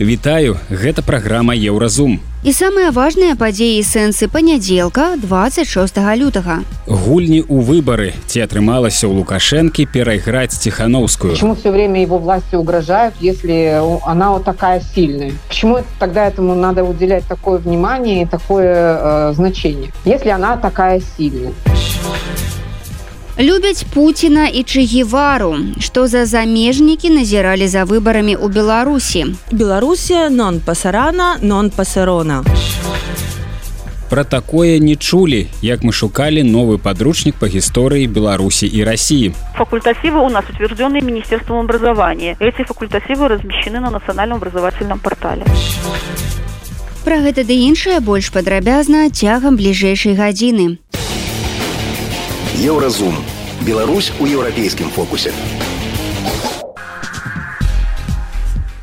Вітаю, гэта праграма Еўразум. І самыя важныя падзеі сэнсы панядзелка 26 лютага. Гульні ў выбары ці атрымалася ў Лукашэнкі перайграць Тихановскую. Почему все время его власти угрожают, если она вот такая сильная? Почему тогда этому надо уделять такое внимание и такое э, значение, если она такая сильная? Любяць Пуціна і Чгевару, што за замежнікі назіралі за выбарамі ў Беларусі. Беларусія нон пасарана, нон пасарона. Пра такое не чулі, як мы шукалі новы падручнік па гісторыі Беларусі і России. Факультативы у нас утвержденные Министерством образования. Эти факультативы размещены на национальном образовательном портале. Пра гэта ды іншае больш падрабязна цягам бліжэйшай гадзіны. Еўразум. Беларусь у еўрапейскім фокусе.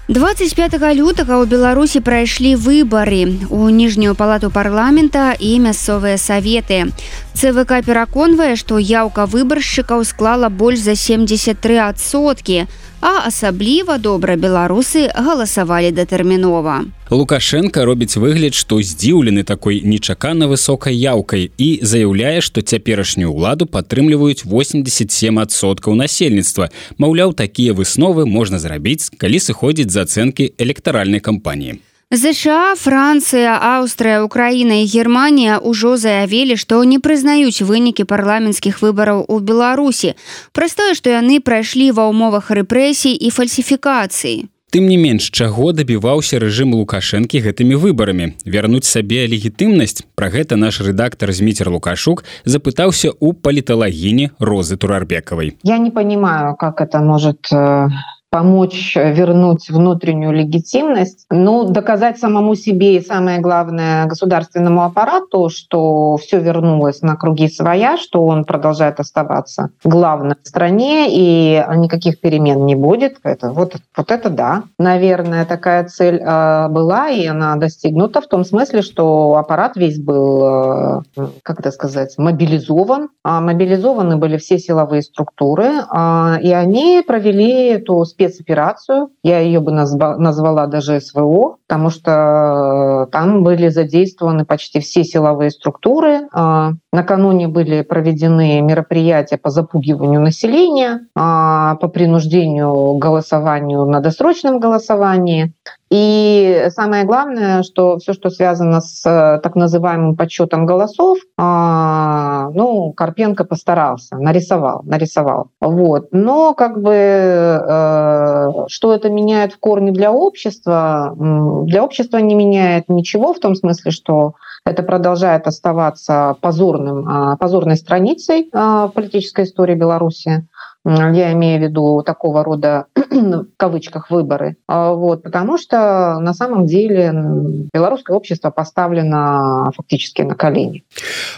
25 лютага ў беларусі прайшлі выбары у ніжнюю палату парламента і мясцовыя саветы цвк пераконвае што яўка выбаршчыкаў склала больш за 73соткі а асабліва добра беларусы галасавалі датэрмінова. Лукашенко робіць выгляд што здзіўлены такой нечакана высокай яўкай і заяўляе што цяперашнюю ўладу падтрымліваюць 87соткаў насельніцтва. Маўляў такія высновы можна зрабіць калі сыходзіць з ацэнкі электаральнай кампаніі ЗША, Францыя, Аўстрыя, Украіна і Германія ўжо заявілі, што не прызнаюць вынікі парламенцкіх выбараў у Беларусі. Праз тое, што яны прайшлі ва ўмовах рэпрэсій і фальсіфікацыі. Тым не менш, чаго дабіваўся рэжым Лукашэнкі гэтымі выбарамі. Вярнуць сабе легітымнасць. Пра гэта наш рэдактар Зміцер Лукашук запытаўся ў паліталагіні Розы Турарбекавай. Я не понимаю, как это может э, помочь вернуть внутреннюю легитимность, ну, доказать самому себе и самое главное государственному аппарату, что все вернулось на круги своя, что он продолжает оставаться главным в стране и никаких перемен не будет. Это, вот, вот это да. Наверное, такая цель э, была, и она достигнута в том смысле, что аппарат весь был, э, как это сказать, мобилизован. А мобилизованы были все силовые структуры, э, и они провели эту спецоперацию. Я ее бы назва, назвала даже СВО, потому что э, там были задействованы почти все силовые структуры. Накануне были проведены мероприятия по запугиванию населения, а, по принуждению голосованию на досрочном голосовании. И самое главное, что все, что связано с так называемым подсчетом голосов, а, ну, Карпенко постарался, нарисовал, нарисовал. Вот. Но как бы э, что это меняет в корне для общества? Для общества не меняет ничего в том смысле, что это продолжает оставаться позорным, позорной страницей в политической истории Беларуси я имею в виду такого рода в кавычках выборы, вот, потому что на самом деле белорусское общество поставлено фактически на колени.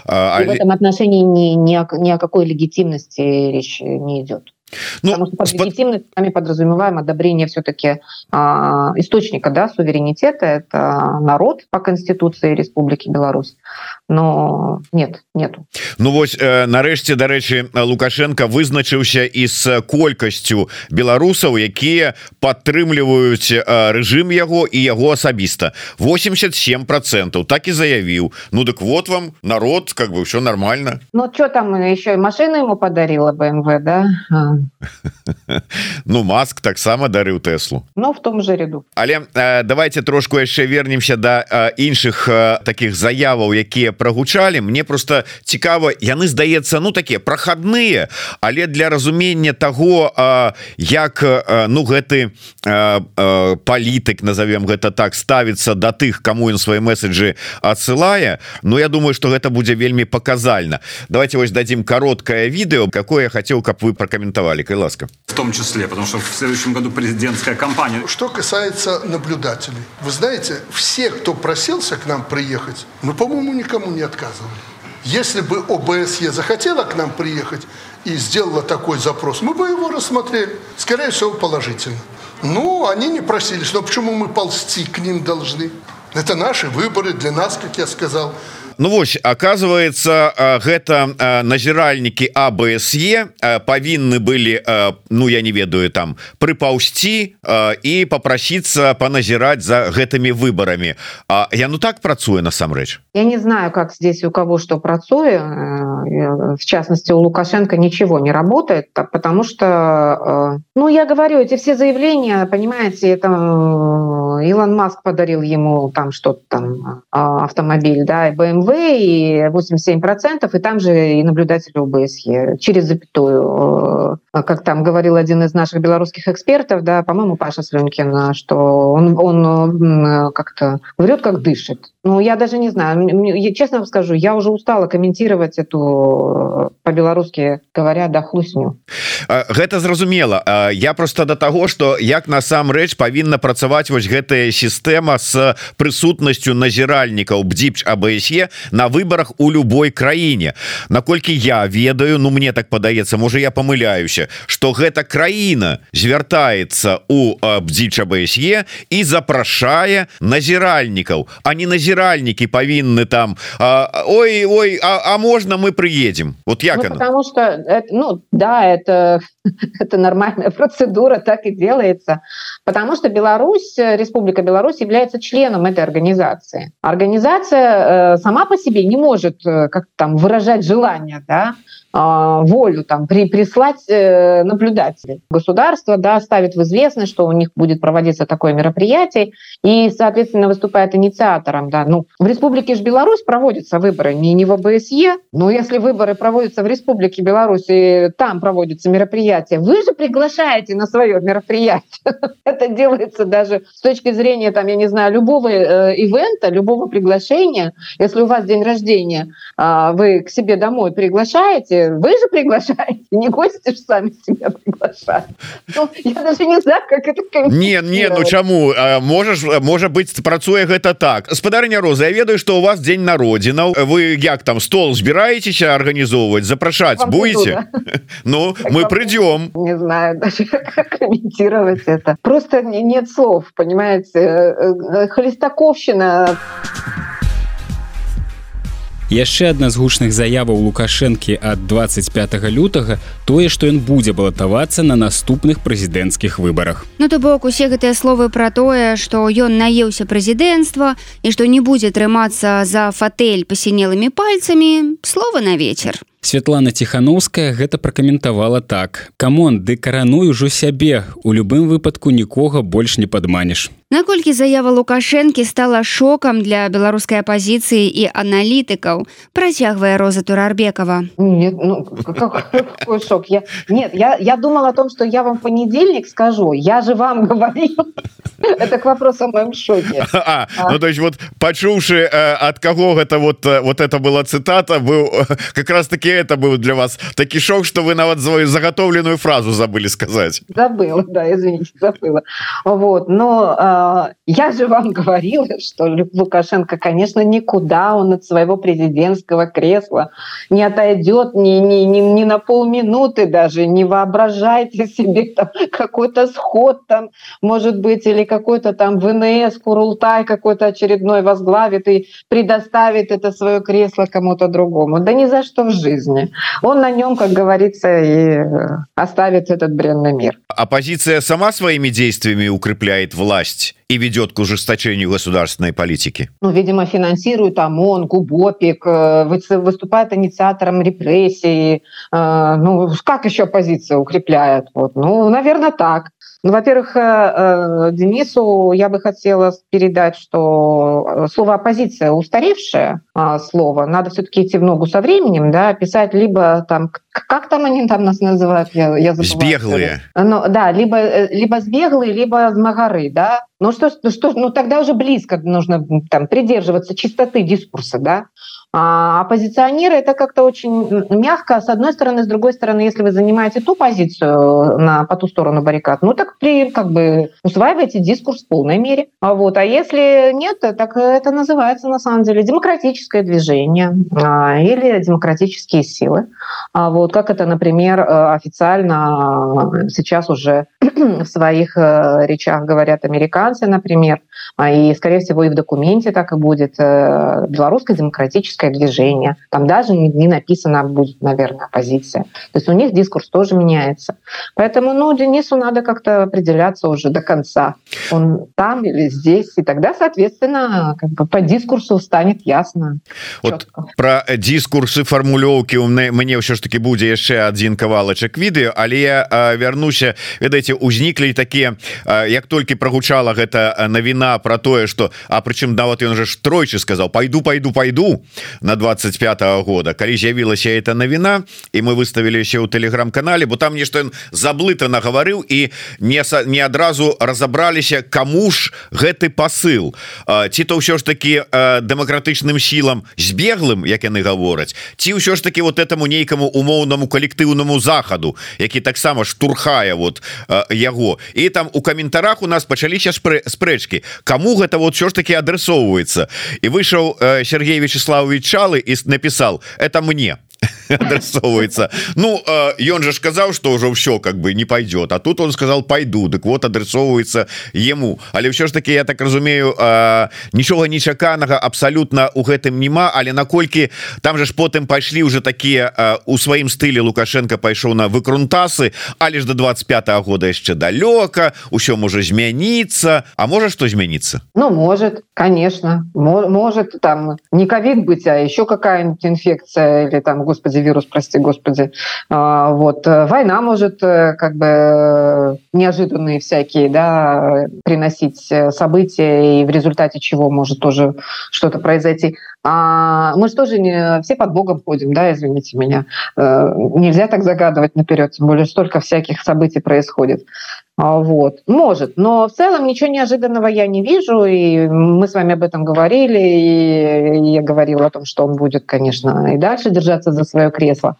А, И в этом отношении ни, ни, о, ни о какой легитимности речь не идет. Ну, Потому что под легитимность нами подразумеваем одобрение все-таки а, источника да, суверенитета. Это народ по Конституции Республики Беларусь. Но нет, нету. Ну вот, э, нарэшце, дарэчы, Лукашенко вызначыўся і з колькасцю беларусаў, якія падтрымліваюць э, рэжым яго і яго асабіста. 87 процентов так і заявіў. Ну дык вот вам народ, как бы все нормально. Ну что там еще и машину ему подарила БМВ, да? ну маск таксама дарыў Теслу Ну в том же ряду. Але э, давайте трошку яшчэ вернемся до да, э, іншых э, таких заяваў якія прогучалі мне просто цікава яны здаецца ну такія прохадныя але для разумення того э, як э, ну гэты э, э, палітык назовем гэта так ставіцца до да тых кому ён свои месседжы отсылае Ну я думаю что гэта будзе вельмі показальна давайте вось дадим короткое видео какое я хотел каб вы прокомментовали Аликой ласка. В том числе, потому что в следующем году президентская кампания. Что касается наблюдателей. Вы знаете, все, кто просился к нам приехать, мы, по-моему, никому не отказывали. Если бы ОБСЕ захотела к нам приехать и сделала такой запрос, мы бы его рассмотрели. Скорее всего, положительно. Ну, они не просились. Но почему мы ползти к ним должны? Это наши выборы для нас, как я сказал. Ну вось оказывается гэта назіральнікі абсе павінны былі Ну я не ведаю там прыпаўсці і попрасіцца паназіраць за гэтымі выборами А я ну так працуе насамрэч? Я не знаю как здесь у кого что працуе. Э, в частности у Лукашенко ничего не работает так потому что ну я говорю эти все заявления понимаете это Илон Маск подарил ему там что-то там автомобиль да и BMW и 87 процентов и там же и наблюдатель ОБСЕ через запятую как там говорил один из наших белорусских экспертов да по-моему Паша Слюнкин что он, он как-то врет как дышит. Ну я даже не знаю. Я честно вам скажу я уже устала комментировать эту по-беларуски говоря да хлусню гэта зразумела. Я просто до того что як насамрэч павінна працаваць вось гэтая сістэма с прысутнасцю назіральнікаў бдзіпч абсе на выборах у любой краіне. Наколькі я ведаю Ну мне так падаецца можа я помыляюся что гэта краіна звяртаецца у бдзіч абсе і запрашае назіральнікаў. А не назіральнікі павінны там а, ой ой а, а можна мы приедем вот як ну, потому что это, ну да это это нормальная процедура так и делается. Потому что Беларусь Республика Беларусь является членом этой организации. Организация э, сама по себе не может э, как там выражать желание да. а, волю там при прислать э, наблюдателей. Государство да ставит в известность что у них будет проводиться такое мероприятие и соответственно выступает инициатором да. Ну в республике ж Беларусь проводятся выборы не не в ОБСЕ но если выборы проводятся в республике Беларуси там проводятся мероприятия вы же приглашаете на свое мероприятие. Это делается даже с точки зрения там я не знаю любого э, ивента любого приглашения. Если у вас день рождения э, вы к себе домой приглашаете вы же приглашаете не гости же сами себя приглашают. Ну, я даже не знаю как это не не ну чаму можешь можа быть працуе гэта так. Спадарня роза я ведаю что у вас день народзінаў вы як там стол збіраецеся органнізоўваць запрашаць будете? ну мы придем. не знаю комментировать это. Просто нет слов понимаете? Э, э, холестаковщина яшчэ адна з гучных заяваў лукашэнкі ад 25 лютага тое што ён будзе балатавацца на наступных прэзідэнцкіх выбарах. Ну то бок усе гэтыя словы пра тое што ён наеўся прэзідэнцтва і што не будзе трымацца за фатэль пасінелымі пальцамі слова на вечер Святлана Тхановская гэта пракаментавала так. Камон, ды карануй ужо сябе, у любым выпадку нікога больш не падманеш. Наколькі заява Лукашэнкі стала шокам для беларускай апазіцыі і аналітыкаў, працягвае Роза Турарбекова. Нет, ну, какой шок. Я, нет, я, я думала о том, что я вам понедельник скажу. Я же вам говорил. Это к вопросу о моем шоке. А, а. Ну, то есть вот, почувши, э, от кого это вот, э, вот это была цитата, был э, как раз-таки это был для вас такой шок, что вы навод свою заготовленную фразу забыли сказать. Забыла, да, извините, забыла. Вот, но э, я же вам говорила, что Лукашенко, конечно, никуда он от своего президентского кресла не отойдет ни, ни, ни, ни на полминуты даже, не воображайте себе там какой-то сход там, может быть, или какой-то там ВНС, Курултай какой-то очередной возглавит и предоставит это свое кресло кому-то другому. Да ни за что в жизни жизни. Он на нем, как говорится, и э, оставит этот бренный мир. Оппозиция сама своими действиями укрепляет власть и ведет к ужесточению государственной политики? Ну, видимо, финансирует ОМОН, ГУБОПИК, э, выступает инициатором репрессий. Э, ну, как еще оппозиция укрепляет? Вот. Ну, наверное, так. Ну, во-первых, Денису я бы хотела передать, что слово оппозиция устаревшее а, слово. Надо все-таки идти в ногу со временем, да, писать либо там, как там они там нас называют? Я, я Сбеглые. Ну, да, либо, э, либо сбеглые, либо змагары, да. Ну что, что, ну тогда уже близко нужно там придерживаться чистоты дискурса, да. А оппозиционеры это как-то очень мягко, с одной стороны, с другой стороны, если вы занимаете ту позицию на, по ту сторону баррикад, ну так при, как бы усваиваете дискурс в полной мере. А, вот. а если нет, так это называется на самом деле демократическое движение а, или демократические силы. А вот как это, например, официально сейчас уже в своих речах говорят американцы, например, а, и, скорее всего, и в документе так и будет э, белорусское демократическое движение. Там даже не написано будет, наверное, оппозиция. То есть у них дискурс тоже меняется. Поэтому, ну, Денису надо как-то определяться уже до конца. Он там или здесь, и тогда, соответственно, как бы по дискурсу станет ясно. Вот про дискурсы формулёўки у мне ўсё ж таки будзе яшчэ один кавалачак відэо але я вярнуся ведаеце узніклі такія як толькі прогучала гэта навіна про тое что а прычым нават ён же ж тройчы сказал пойду пойду пойду на 25 -го года. Калі з'явілася эта навіна і мы выставіліся ў телеграм-канале бо там нешта ён заблыта нагаварыў і не не адразу разабраліся кому ж гэты посыл ці то ўсё ж таки дэмакратычным сілам збеглым як яны гавораць ці ўсё ж таки вот этому нейкаму умоўнаму калектыўнаму захаду які таксама штурхае вот яго. І там у каментарах у нас пачаліся спрэчки кому гэта вот все ж таки адресоўваецца і выйшаў Сергей Вячеславович чалы і написал это мне адресовывается. Ну ён же сказал что уже все как бы не пойдет а тут он сказал пойду дык вот адресовывается ему. Але все ж таки я так разумею нічога нечаканага абсолютно у гэтым няма але наколькі там же ж потым пайшлі уже такие у сваім стылі лукашенко пайшоў на выкрунтасы але ж до 25 -го года яшчэ далёка усё можа змяніцца. А можа что змяніцца? Ну может конечно. Может там не ковид быть а еще какая-нибудь инфекция или там господи вирус, прости господи. А, вот. Э, война может э, как бы э, неожиданные всякие, да, приносить события, и в результате чего может тоже что-то произойти. А мы же тоже не все под Богом ходим, да, извините меня. Нельзя так загадывать наперед, тем более столько всяких событий происходит. А, вот. Может, но в целом ничего неожиданного я не вижу, и мы с вами об этом говорили, и я говорила о том, что он будет, конечно, и дальше держаться за свое кресло.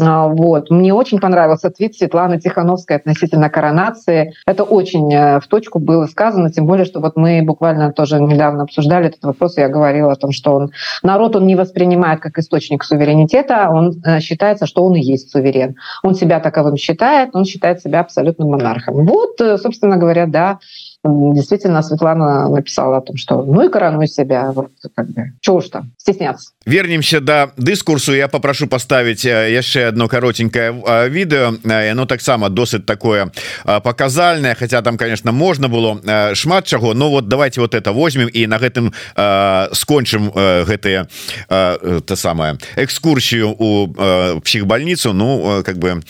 А, вот. Мне очень понравился твит Светланы Тихановской относительно коронации. Это очень э, в точку было сказано, тем более, что вот мы буквально тоже недавно обсуждали этот вопрос, я говорила о том, что он, народ он не воспринимает как источник суверенитета, он э, считается, что он и есть суверен. Он себя таковым считает, он считает себя абсолютным монархом. Вот, э, собственно говоря, да, действительно Светлана написала о том что ну и коронуй себя вот, как бы, чего уж там стесняться. Вернемся до дыскурсу я попрошу поставить яшчэ одно коротенькое видео. Оно таксама досыць такое показальное хотя там конечно можно было шмат чаго но вот давайте вот это возьмем и на гэтым скончым гэтые то самое экскурсию у психбольницу. Ну как бы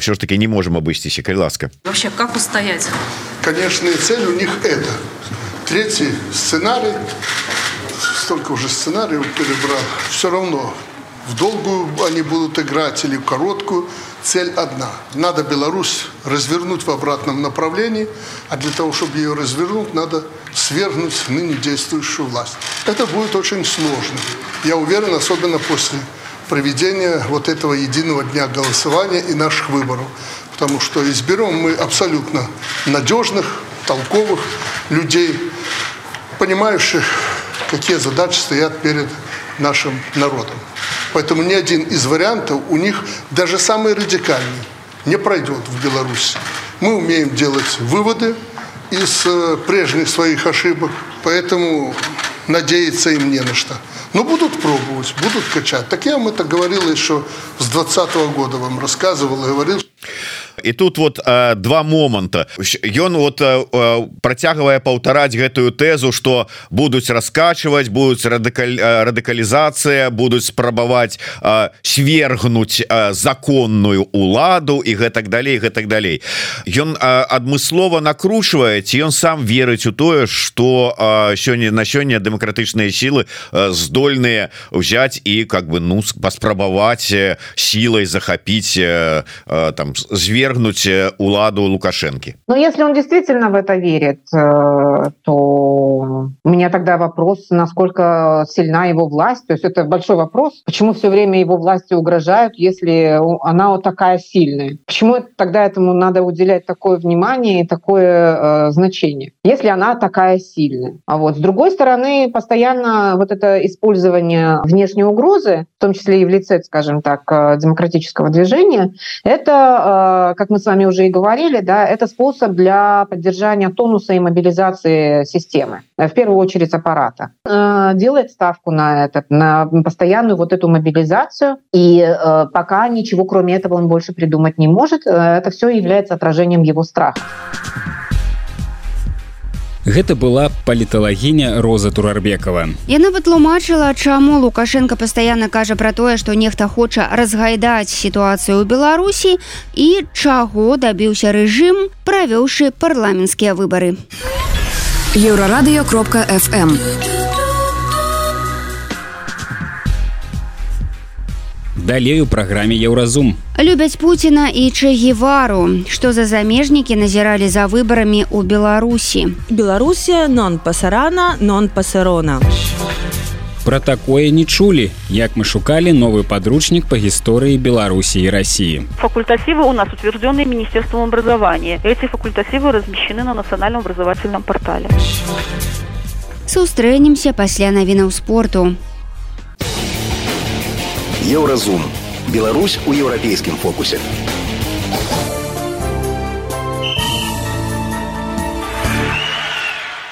все ж таки не можем обысціся калі ласка вообще как устоять? Конечная цель у них это. Третий сценарий, столько уже сценариев перебрал, все равно в долгую они будут играть или в короткую. Цель одна. Надо Беларусь развернуть в обратном направлении, а для того, чтобы ее развернуть, надо свергнуть ныне действующую власть. Это будет очень сложно. Я уверен, особенно после проведения вот этого единого дня голосования и наших выборов потому что изберем мы абсолютно надежных, толковых людей, понимающих, какие задачи стоят перед нашим народом. Поэтому ни один из вариантов у них, даже самый радикальный, не пройдет в Беларуси. Мы умеем делать выводы из э, прежних своих ошибок, поэтому надеяться им не на что. Но будут пробовать, будут качать. Так я вам это говорил еще с 2020 года, вам рассказывал и говорил, і тут вот э, два моманта. Ён вот э, э, працягвае паўтараць гэтую тэзу что будуць раскачваць будуць радыкаль радыкалізацыя будуць спрабаваць свергнуть законную уладу і гэтак далей гэтак далей. Ён адмыслова накручвае ці ён сам верыць у тое что сёння на сёння дэмакратычныя сілы здольныя взять і как бы ну паспрабаваць сілай захапіць там звер свергнуть э, уладу Лукашенко. Но если он действительно в это верит, э, то у меня тогда вопрос, насколько сильна его власть. То есть это большой вопрос. Почему все время его власти угрожают, если она вот такая сильная? Почему тогда этому надо уделять такое внимание и такое э, значение, если она такая сильная? А вот с другой стороны, постоянно вот это использование внешней угрозы, в том числе и в лице, скажем так, демократического движения, это, как мы с вами уже и говорили, да, это способ для поддержания тонуса и мобилизации системы, в первую очередь аппарата. Делает ставку на этот, на постоянную вот эту мобилизацию, и пока ничего кроме этого он больше придумать не может, это все является отражением его страха. Гэта была паліталагіня Роза Турарбекова. Яна вытлумачыла, чаму Лукашенко пастаянна кажа пра тое, што нехта хоча разгайдаць сітуацыю ў Беларусі і чаго дабіўся рэжым, правёўшы парламенцкія выбары. Еўрарадыё кропка FM. Далей у праграме еўразум. Любяць Пуціна і чэгевару што за замежнікі назіралі за выбарамі ў беларусі? Беларусія нон пасарана нон пасарона. Про такое не чулі як мы шукалі новы подручнік по гісторыі беларусі і россии факультативы у нас утвержденные министерством образования. Эти факультативы размещены на национальном образовательном портале. Сустрэнемся пасля навінаў спорту Еўразум. Беларусь у еўрапейскім фокусе.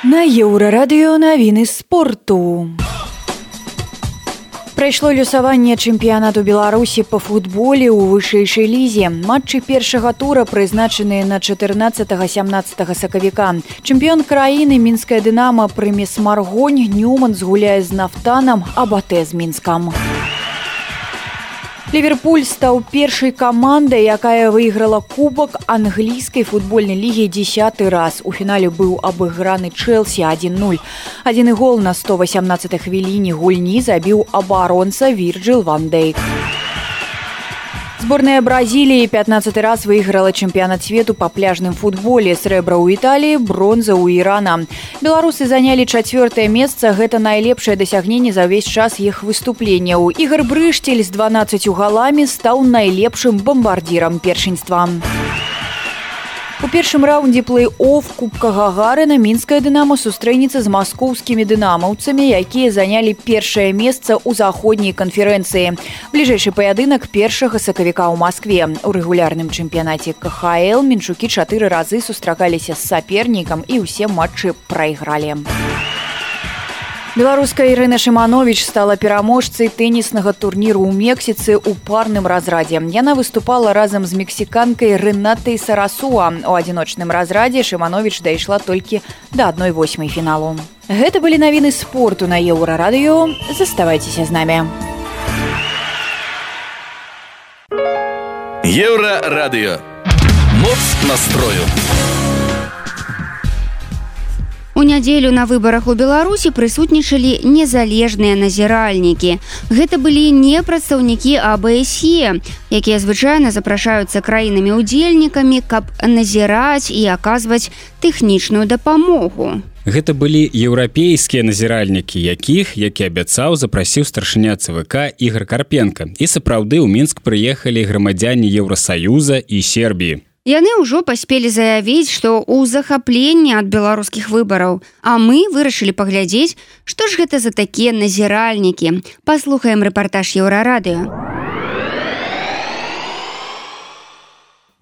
На еўрарадыё навіны спорту. Прайшло люсаванне чэмпіянату беларусі па футболе ў вышэйшай лізе матчы першага тура прызначаныя на 14 17 сакавіка чэмпіён краіны мінская дынама прымес маргонь нюман згуляе з нафтанам абатэ з мінскам Ліверпуль стаў першай камандай, якая выйграла кубак англійскай футбольнай лігі десятый раз. У фінале быў абыграны Чэлсі 1-0. Адзіны гол на 118 хвіліне гульні забіў абаронца Вірджил Вандейк. Сборная Бразилии 15 раз выиграла чемпионат свету по пляжным футболе. Срэбра ў Італіі, бронза ў Ірана. Беларусы занялі чацвёртае месца. Гэта найлепшае дасягненне за ўвесь час іх выступленняў. Ігор Брыштель з 12 галамі стаў найлепшым бамбардзірам першынства. У першым раўндзе плэй-оф кубка гагарына мінская дынама сустрэнецца з маскоўскімі дынамаўцамі, якія занялі першае месца ў заходняй канферэнцыі. Бліжэйшы паядынак першага сакавіка ў Маскве. У рэгулярным чэмпіянаце КХЛ менчукі чатыры разы сустракаліся з сапернікам і ўсе матчы прайгралі. Беларуская Ірына Шманович стала пераможцай тэніснага турніру ў Мексіцы ў парным разрадзе. Яна выступала разам з мексіканкай Рынатай Сарасуа. У адзіночным разрадзе Шманович дайшла толькі да адной восьмай фіналу. Гэта былі навіны спорту на еўрарадыё. Заставайцеся з намі. Еўрарадыё. Моц настрою. У нядзелю на выбарах у беларусі прысутнічалі незалежныя назіральнікі. Гэта былі не прадстаўнікі абсе якія звычайна запрашаюцца краінамі удзельнікамі каб назіраць і аказваць тэхнічную дапамогу. Гэта былі еўрапейскія назіральнікі якіх які абяцаў запрасіў старшыня цвк ігор карпенко. І сапраўды ў мінск прыехалі грамадзяне еўросаюза і сербіі Яны ўжо паспелі заявіць, што ў захапленні ад беларускіх выбараў, а мы вырашылі паглядзець, што ж гэта за такія назіральнікі. Паслухаем рэпартаж еўрарадыё.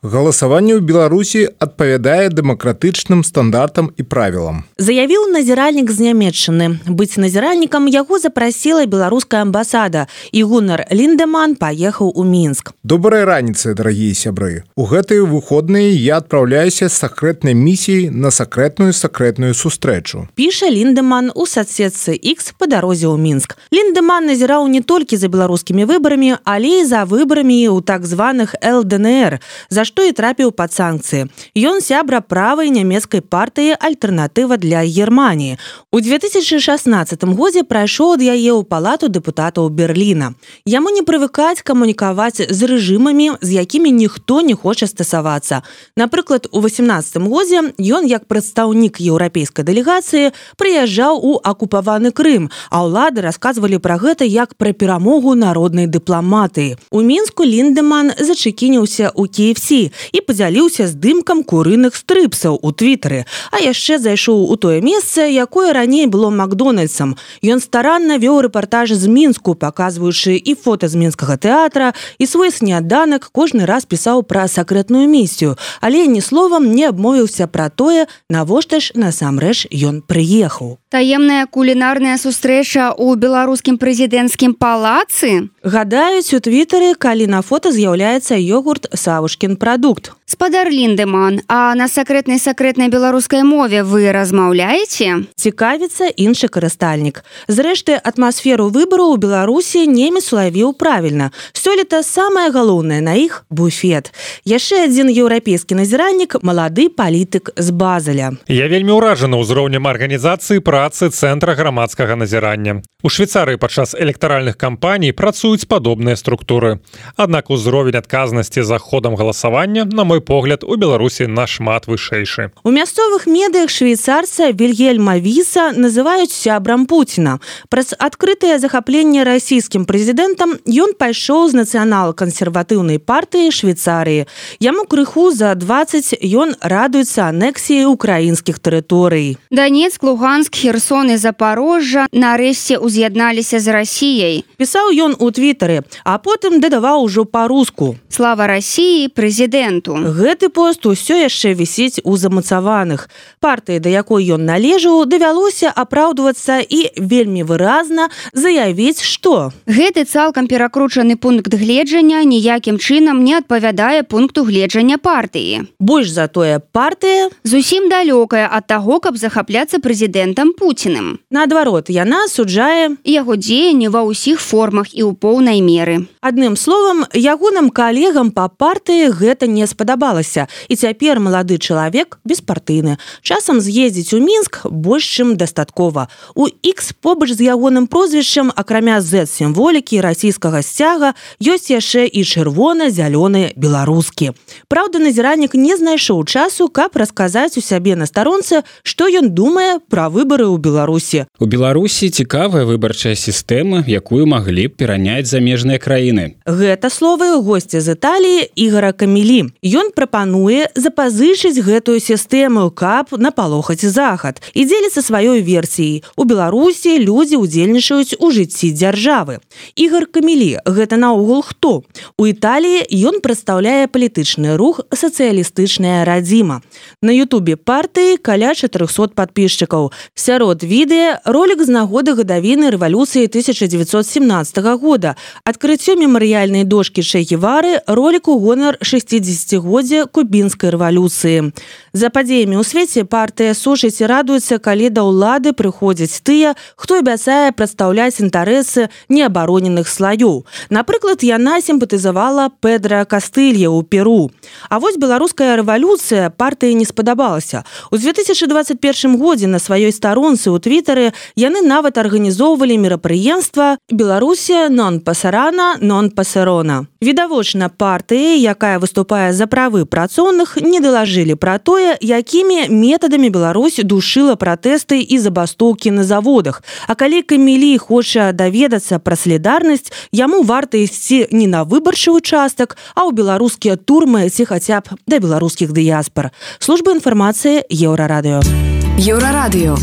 Галасаванне ў Беларусі адпавядае дэмакратычным стандартам і правілам. Заявіў назіральнік з нямметчыны. Быць назіральнікам яго запрасіла беларуская амбасада і гунар Ліндеман паехаў у мінск. Добрай раніцы, дарагія сябры. У гэтыя выходныя я адпраўляюся з сакрэтнай місіяй на сакрэтную сакрэтную сустрэчу. Піша Ліндеман у садсетцы X па дарозе ў мінск. Ліндеман назіраў не толькі за беларускімі выбарамі, але і за выбарамі ў так званых ЛДНР, за што што і трапіў пад санкцыі. Ён сябра правай нямецкай партыі альтэрнатыва для Геррманіі. У 2016 годзе прайшоў ад яе ў палату дэпутатаў Берліна. Яму не прывыкаць камунікаваць з рэжымамі, з якімі ніхто не хоча стасавацца. Напрыклад, у 18 годзе ён як прадстаўнік еўрапейскай дэлегацыі прыязджаў у акупаваны Крым, а ўлады расказвалі пра гэта як пра перамогу народнай дыпламатыі. У мінску Ліндеман зачыкініўся ў KFC камелі і падзяліўся здымкам курыных стрыпсаў у твиттары а яшчэ зайшоў у тое месца якое раней было макдональдсам. Ён старанна вёў рэпартаж з мінску паказваючы і фото з мінскага тэатра і свой сняданак кожны раз пісаў пра сакрэтную місію. Але ні словам не абмовіўся пра тое навошта ж насамрэч ён прыехаў таемная кулінарная сустрэча ў беларускім прэзідэнцкім палацы? Гадаюць у твиттары калі на фото з'яўляецца йогурт савушкін прадукт спадар ліндеман а на сакрэтнай сакрэтнай беларускай мове вы размаўляеце? Цікавіцца іншы карыстальнік. Зрэшты атмасферу выбару ў беларусі немец улавіў правільна. Сёлета самае галоўнае на іх буфет. Яшчэ адзін еўрапейскі назіральнік малады палітык з базаля я вельмі ўражана ўзроўнем арганізацыі працы цэнтра грамадскага назірання. У швейцарыі падчас электаральных кампаній працуюць падобныя структуры. Аднак узровень адказнасці за ходам галасавання на мой погляд у беларусі нашмат вышэйшы. У мясцовых медыях швейцарца вільгельма віса называюць сябрам пуціна. Праз адкрытае захапленне расійскім прэзідэнтам ён пайшоў з нацыянал-кансерватыўнай партыі швейцарыі. Яму крыху за 20 ён радуецца анексіі украінскіх тэрыторый. Данец луганск херсон і запорожжа нарэшце уз'ядналіся з рассіяй пісаў ён у твиттары а потым дадаваў ужо по-руску слава россии прэзідэнту. Гэты пост усё яшчэ вісіць у замацаваных. Партыі да якой ён належаў давялося апраўдвацца і вельмі выразна заявіць што. Гэты цалкам перакручаны пункт гледжання ніякім чынам не адпавядае пункту гледжання партыі. Больш затое партыя зусім далёкая ад таго каб захапляцца прэзідэнтам пуціным наадварот яна суджае яго дзеянне ва ўсіх формах і ў поўнай меры. Адным словам ягоным калегам па партыі гэта не спадабалася. І цяпер малады чалавек беспартыйны. Часам з'ездзіць у мінск больш чым дастаткова. У x побач з ягоным прозвішчам акрамя z сімволікі расійскага сцяга ёсць яшчэ і чырвона-зялёны беларускі Праўда назіральнік не знайшоў часу каб расказаць у сябе на старонцы што ён думае пра выбары ў беларусі у беларусі цікавая выбарчая сістэма якую маглі б пераняць замежныя краіны. Гэта словы госця з італіі ігора камелі ён прапануе запазычыць гэтую сістэму кап напалохаць захад і дзеліцца сваёй версіяй. У беларусі людзі удзельнічаюць у жыцці дзяржавы. Ігор камелі гэта наогул хто? У італіі ён прадстаўляе палітычны рух сацыялістычная радзіма на Ютубе партыі каля 400 подписчикаў сярод відэа ролик з нагоды гадавіны рэвалюцыі 1917 года адкрыццё мемарыяльнай дошки шейгевары ролик у гонар 60годдзя кубінскай рэвалюцыі. За падзеямі ў свеце партыя сушыць і радуецца калі да ўлады прыходзяць тыя хто абяцае прадстаўляць інтарэсы неабароненых слаёў. Напрыклад яна сімпатызавала педра кастылья ў перу. А вось беларуская рэвалюцыя партыі не спадабалася. У 2021 годзе на сваёй старонцы ў твиттары яны нават арганізоўвалі мерапрыемства беларусія нон пасарана нон пасарона відавочна партыі якая выступае за правы працоўных не далажылі пра тое якімі метадамі Беларусь душыла пратэсты і забастоўкі на заводах. А калі камелі хоча даведацца пра салідарнасць яму варта ісці не на выбарчы участак а ў беларускія турмы ці хаця б да беларускіх дыяспор служба інфармацыі еўрарадыё еўрарадыё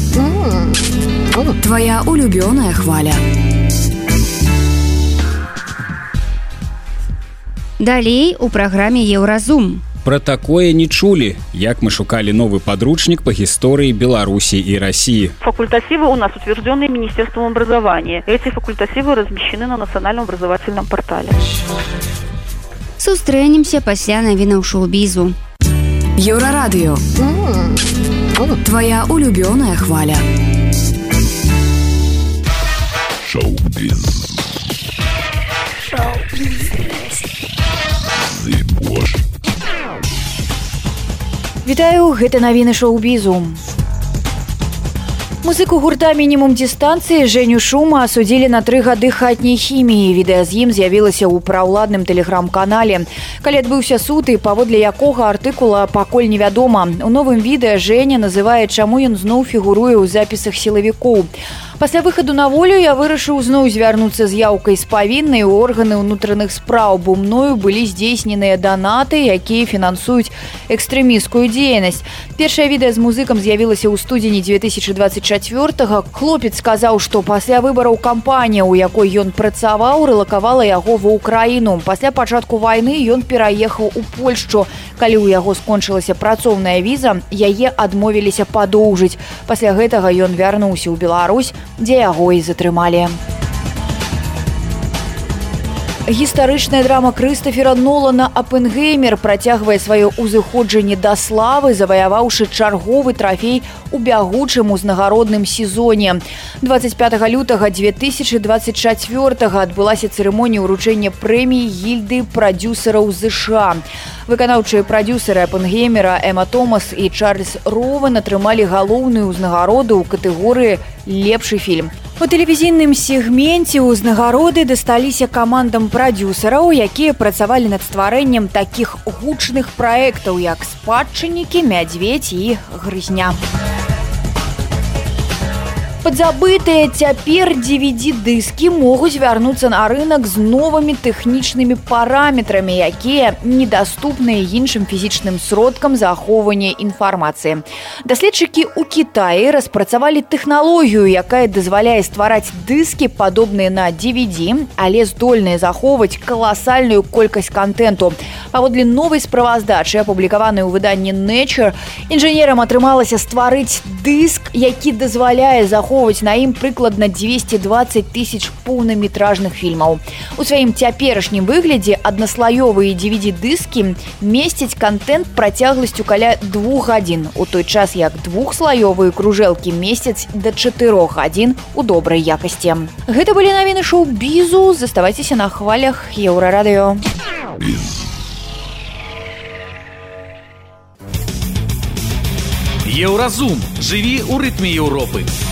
твоя улюбёная хваля далей у праграме еўразум Пра такое не чулі, як мы шукалі новы падручнік па гісторыі Беларусі і России. Факультативы у нас утвержденные Министерством образования. Эти факультативы размещены на национальном образовательном портале. Сустрэнемся пасля навінаў шоу-бізу. Еўрарадыё. Твоя улюбёная хваля. Шоу-біз. Вітаю гэта навіны шоу-бізу. Музыку гурта мінімум дыстанцыі Жэню шума асудзілі на тры гады хатняй хіміі. Відэа з ім з'явілася ў праўладным тэлеграм-канале. Калі адбыўся суд і паводле якога артыкула пакуль невядома. У новым відэа Жэня называе, чаму ён зноў фігуруе ў запісах сілавікоў. Пасля выхаду на волю я вырашыў зноў звярнуцца з яўкай з павіннай. У органы ўнутраных спраў бо мною былі здзейсненыя данаты якія фінансуюць экстрэміскую дзейнасць. Першае відэа з музыкам з'явілася ў студзені 2024 хлопец сказаў што пасля выбараў кампанія у якой ён працаваў рэлакавала яго ва ўкраіну. Пасля пачатку вайны ён пераехаў у польшчу. Калі ў яго скончылася працоўная віза яе адмовіліся падоўжыць. Пасля гэтага ён вярнуўся ў Беларусь дзе яго і затрымалі. Гістарычная драма Крыстафера Нолана Апенгеймер працягвае сваё ўзыходжанне да славы, заваяваўшы чарговы трафей у бягучым узнагародным сезоне. 25 лютага 2024 адбылася цырымонія ўручэння прэміі гільды прадюсераў ЗША. Выканаўчыя прадюсеры Апенгеймера Эма Томас і Чарльз Рован атрымалі галоўную ўзнагароду ў катэгорыі лепшы фільм. У тэлевізійным сегменце ўзнагароды дасталіся камандам прадюсераў, якія працавалі над стварэннем такіх гучных праектаў, як спадчыннікі, мядзведь і грызня. Падзабытыя цяпер DVD-дыскі могуць вярнуцца на рынок з новымі тэхнічнымі параметрамі, якія недаступныя іншым фізічным сродкам захоўвання інфармацыі. Даследчыкі ў Кіаі распрацавалі тэхналогію, якая дазваляе ствараць дыскі падобныя на DVD, але здольныя захоўваць каласальную колькасць контенту. Паводле новай справаздачы, апублікаванай у выданні Nature, інжынерам атрымалася стварыць дыск, які дазваляе захоўваць ахоўваць на ім прыкладна 220 тысяч поўнаметражных фільмаў. У сваім цяперашнім выглядзе аднаслаёвыя DVD-дыскі месяць контент працягласцю каля двух гадзін. У той час як двухслаёвыя кружэлкі месяц да чатырох гадзін у добрай якасці. Гэта былі навіны шоу-бізу, заставайцеся на хвалях еўрарадыё. Еўразум жыві ў рытме Еўропы.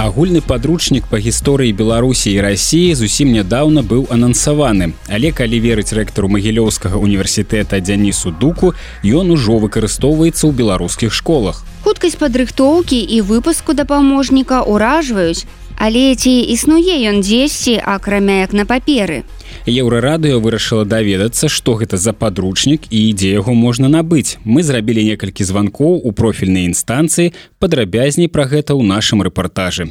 Агульны падручнік па гісторыі беларусі і рассіі зусім нядаўна быў анансаваны. Але калі верыць рэктару магілёўскага універсітэта дзянісу дуку ён ужо выкарыстоўваецца ў беларускіх школах. Хуткасць падрыхтоўкі і выпуску дапаможніка ўражваюць але ці існуе ён дзесьці акрамя як на паперы еўрарадыё вырашыла даведацца што гэта за падручнік і ідзе яго можна набыць. Мы зрабілі некалькі званкоў у профільнай інстанцыі падрабязней пра гэта ў нашым рэпартажы.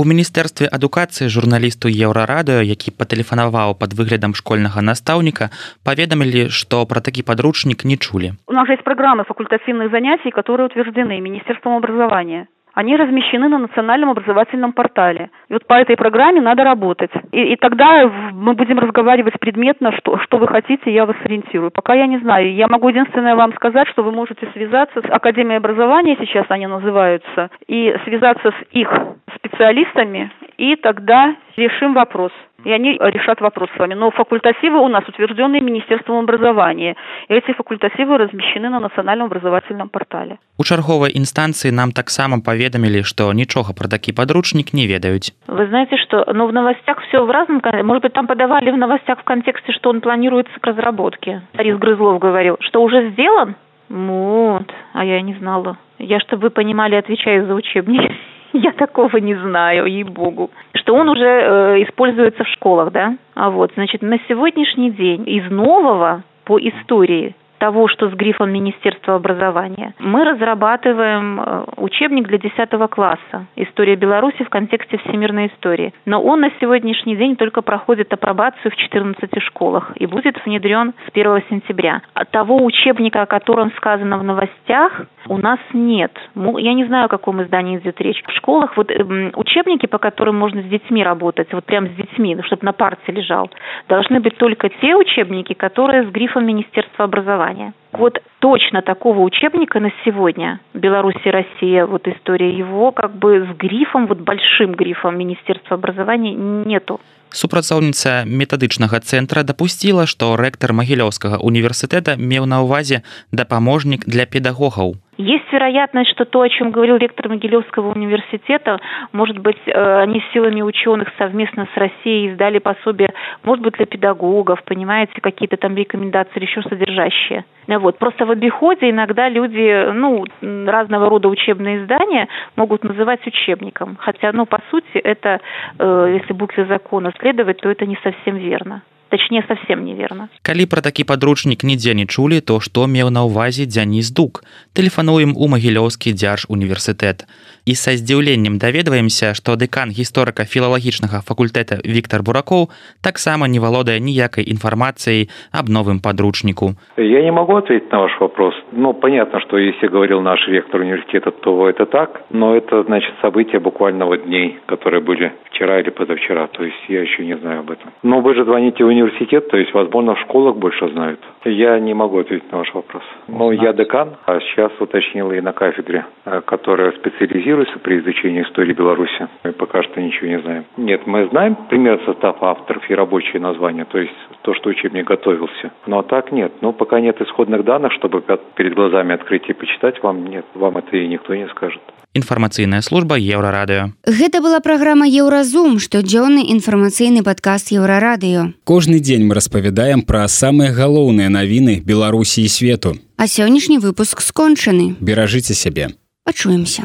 У міністэрстве адукацыі журналісту еўрарадыё які патэлефанаваў пад выглядам школьнага настаўніка паведамілі што пра такі падручнік не чулі. У нас есть программы факультативных занятий которые утверждены министерством образования они размещены на национальном образовательном портале. И вот по этой программе надо работать. И, и тогда мы будем разговаривать предметно, что, что вы хотите, я вас ориентирую. Пока я не знаю. Я могу единственное вам сказать, что вы можете связаться с Академией образования, сейчас они называются, и связаться с их специалистами, и тогда решим вопрос и они решат вопрос с вами. Но факультативы у нас утвержденные Министерством образования. И эти факультативы размещены на национальном образовательном портале. У чарговой инстанции нам так само поведомили, что ничего про такой подручник не ведают. Вы знаете, что ну, в новостях все в разном... Может быть, там подавали в новостях в контексте, что он планируется к разработке. Борис Грызлов говорил, что уже сделан? Вот, а я не знала. Я, чтобы вы понимали, отвечаю за учебники. Я такого не знаю, ей-богу. Что он уже э, используется в школах, да? А вот, значит, на сегодняшний день из нового по истории того, что с грифом Министерства образования, мы разрабатываем э, учебник для 10 класса «История Беларуси в контексте всемирной истории». Но он на сегодняшний день только проходит апробацию в 14 школах и будет внедрен с 1 сентября. А того учебника, о котором сказано в новостях, у нас нет. Я не знаю, о каком издании идет речь. В школах вот эм, учебники, по которым можно с детьми работать, вот прям с детьми, ну, чтобы на парте лежал, должны быть только те учебники, которые с грифом Министерства образования образования. Вот точно такого учебника на сегодня Беларусь и Россия, вот история его как бы с грифом, вот большим грифом Министерства образования нету. Супрацоўніца метадычнага цэнтра дапусціла, што рэктар магілёўскага універсітэта меў на ўвазе дапаможнік для педагогаў. Есть вероятность, что то, о чем говорил ректор Могилевского университета, может быть, э, они силами ученых совместно с Россией издали пособие, может быть, для педагогов, понимаете, какие-то там рекомендации или еще содержащие. Вот. Просто в обиходе иногда люди, ну, разного рода учебные издания могут называть учебником. Хотя, ну, по сути, это, э, если букве закона следовать, то это не совсем верно точнее совсем неверно калі про такі подручнік нідзе не чулі то што меў на ўвазе дзяніс дук тэлефануем у магілёўскі дзярж універсітэт і са здзіўленнем даведваемся што дэкан гісторыка філалагічнага факультэта Віктор буракоў таксама не валодае ніякай інфармацыяй аб новым подручніку я не могу ответить на ваш вопрос но ну, понятно что если говорил наш ректор университета то это так но это значит события буквального дней которые были вчера или позавчера то есть я еще не знаю об этом но вы же звоните в университет университет, то есть, возможно, в школах больше знают. Я не могу ответить на ваш вопрос. Ну, я декан, а сейчас уточнил и на кафедре, э, которая специализируется при изучении истории Беларуси. Мы пока что ничего не знаем. Нет, мы знаем пример состава авторов и рабочие названия, то есть то, что учебник готовился. Но так нет. Ну, пока нет исходных данных, чтобы перед глазами открыть и почитать вам, нет, вам это и никто не скажет. Інфармацыйная служба еўрарадыё. Гэта была праграма Еўразум, штодзённы інфармацыйны падкаст еўрарадыё. Кожны дзень мы распавядаем пра самыя галоўныя навіны Беларусі і свету. А сённяшні выпуск скончаны. Беражыце сябе. Пачуемся.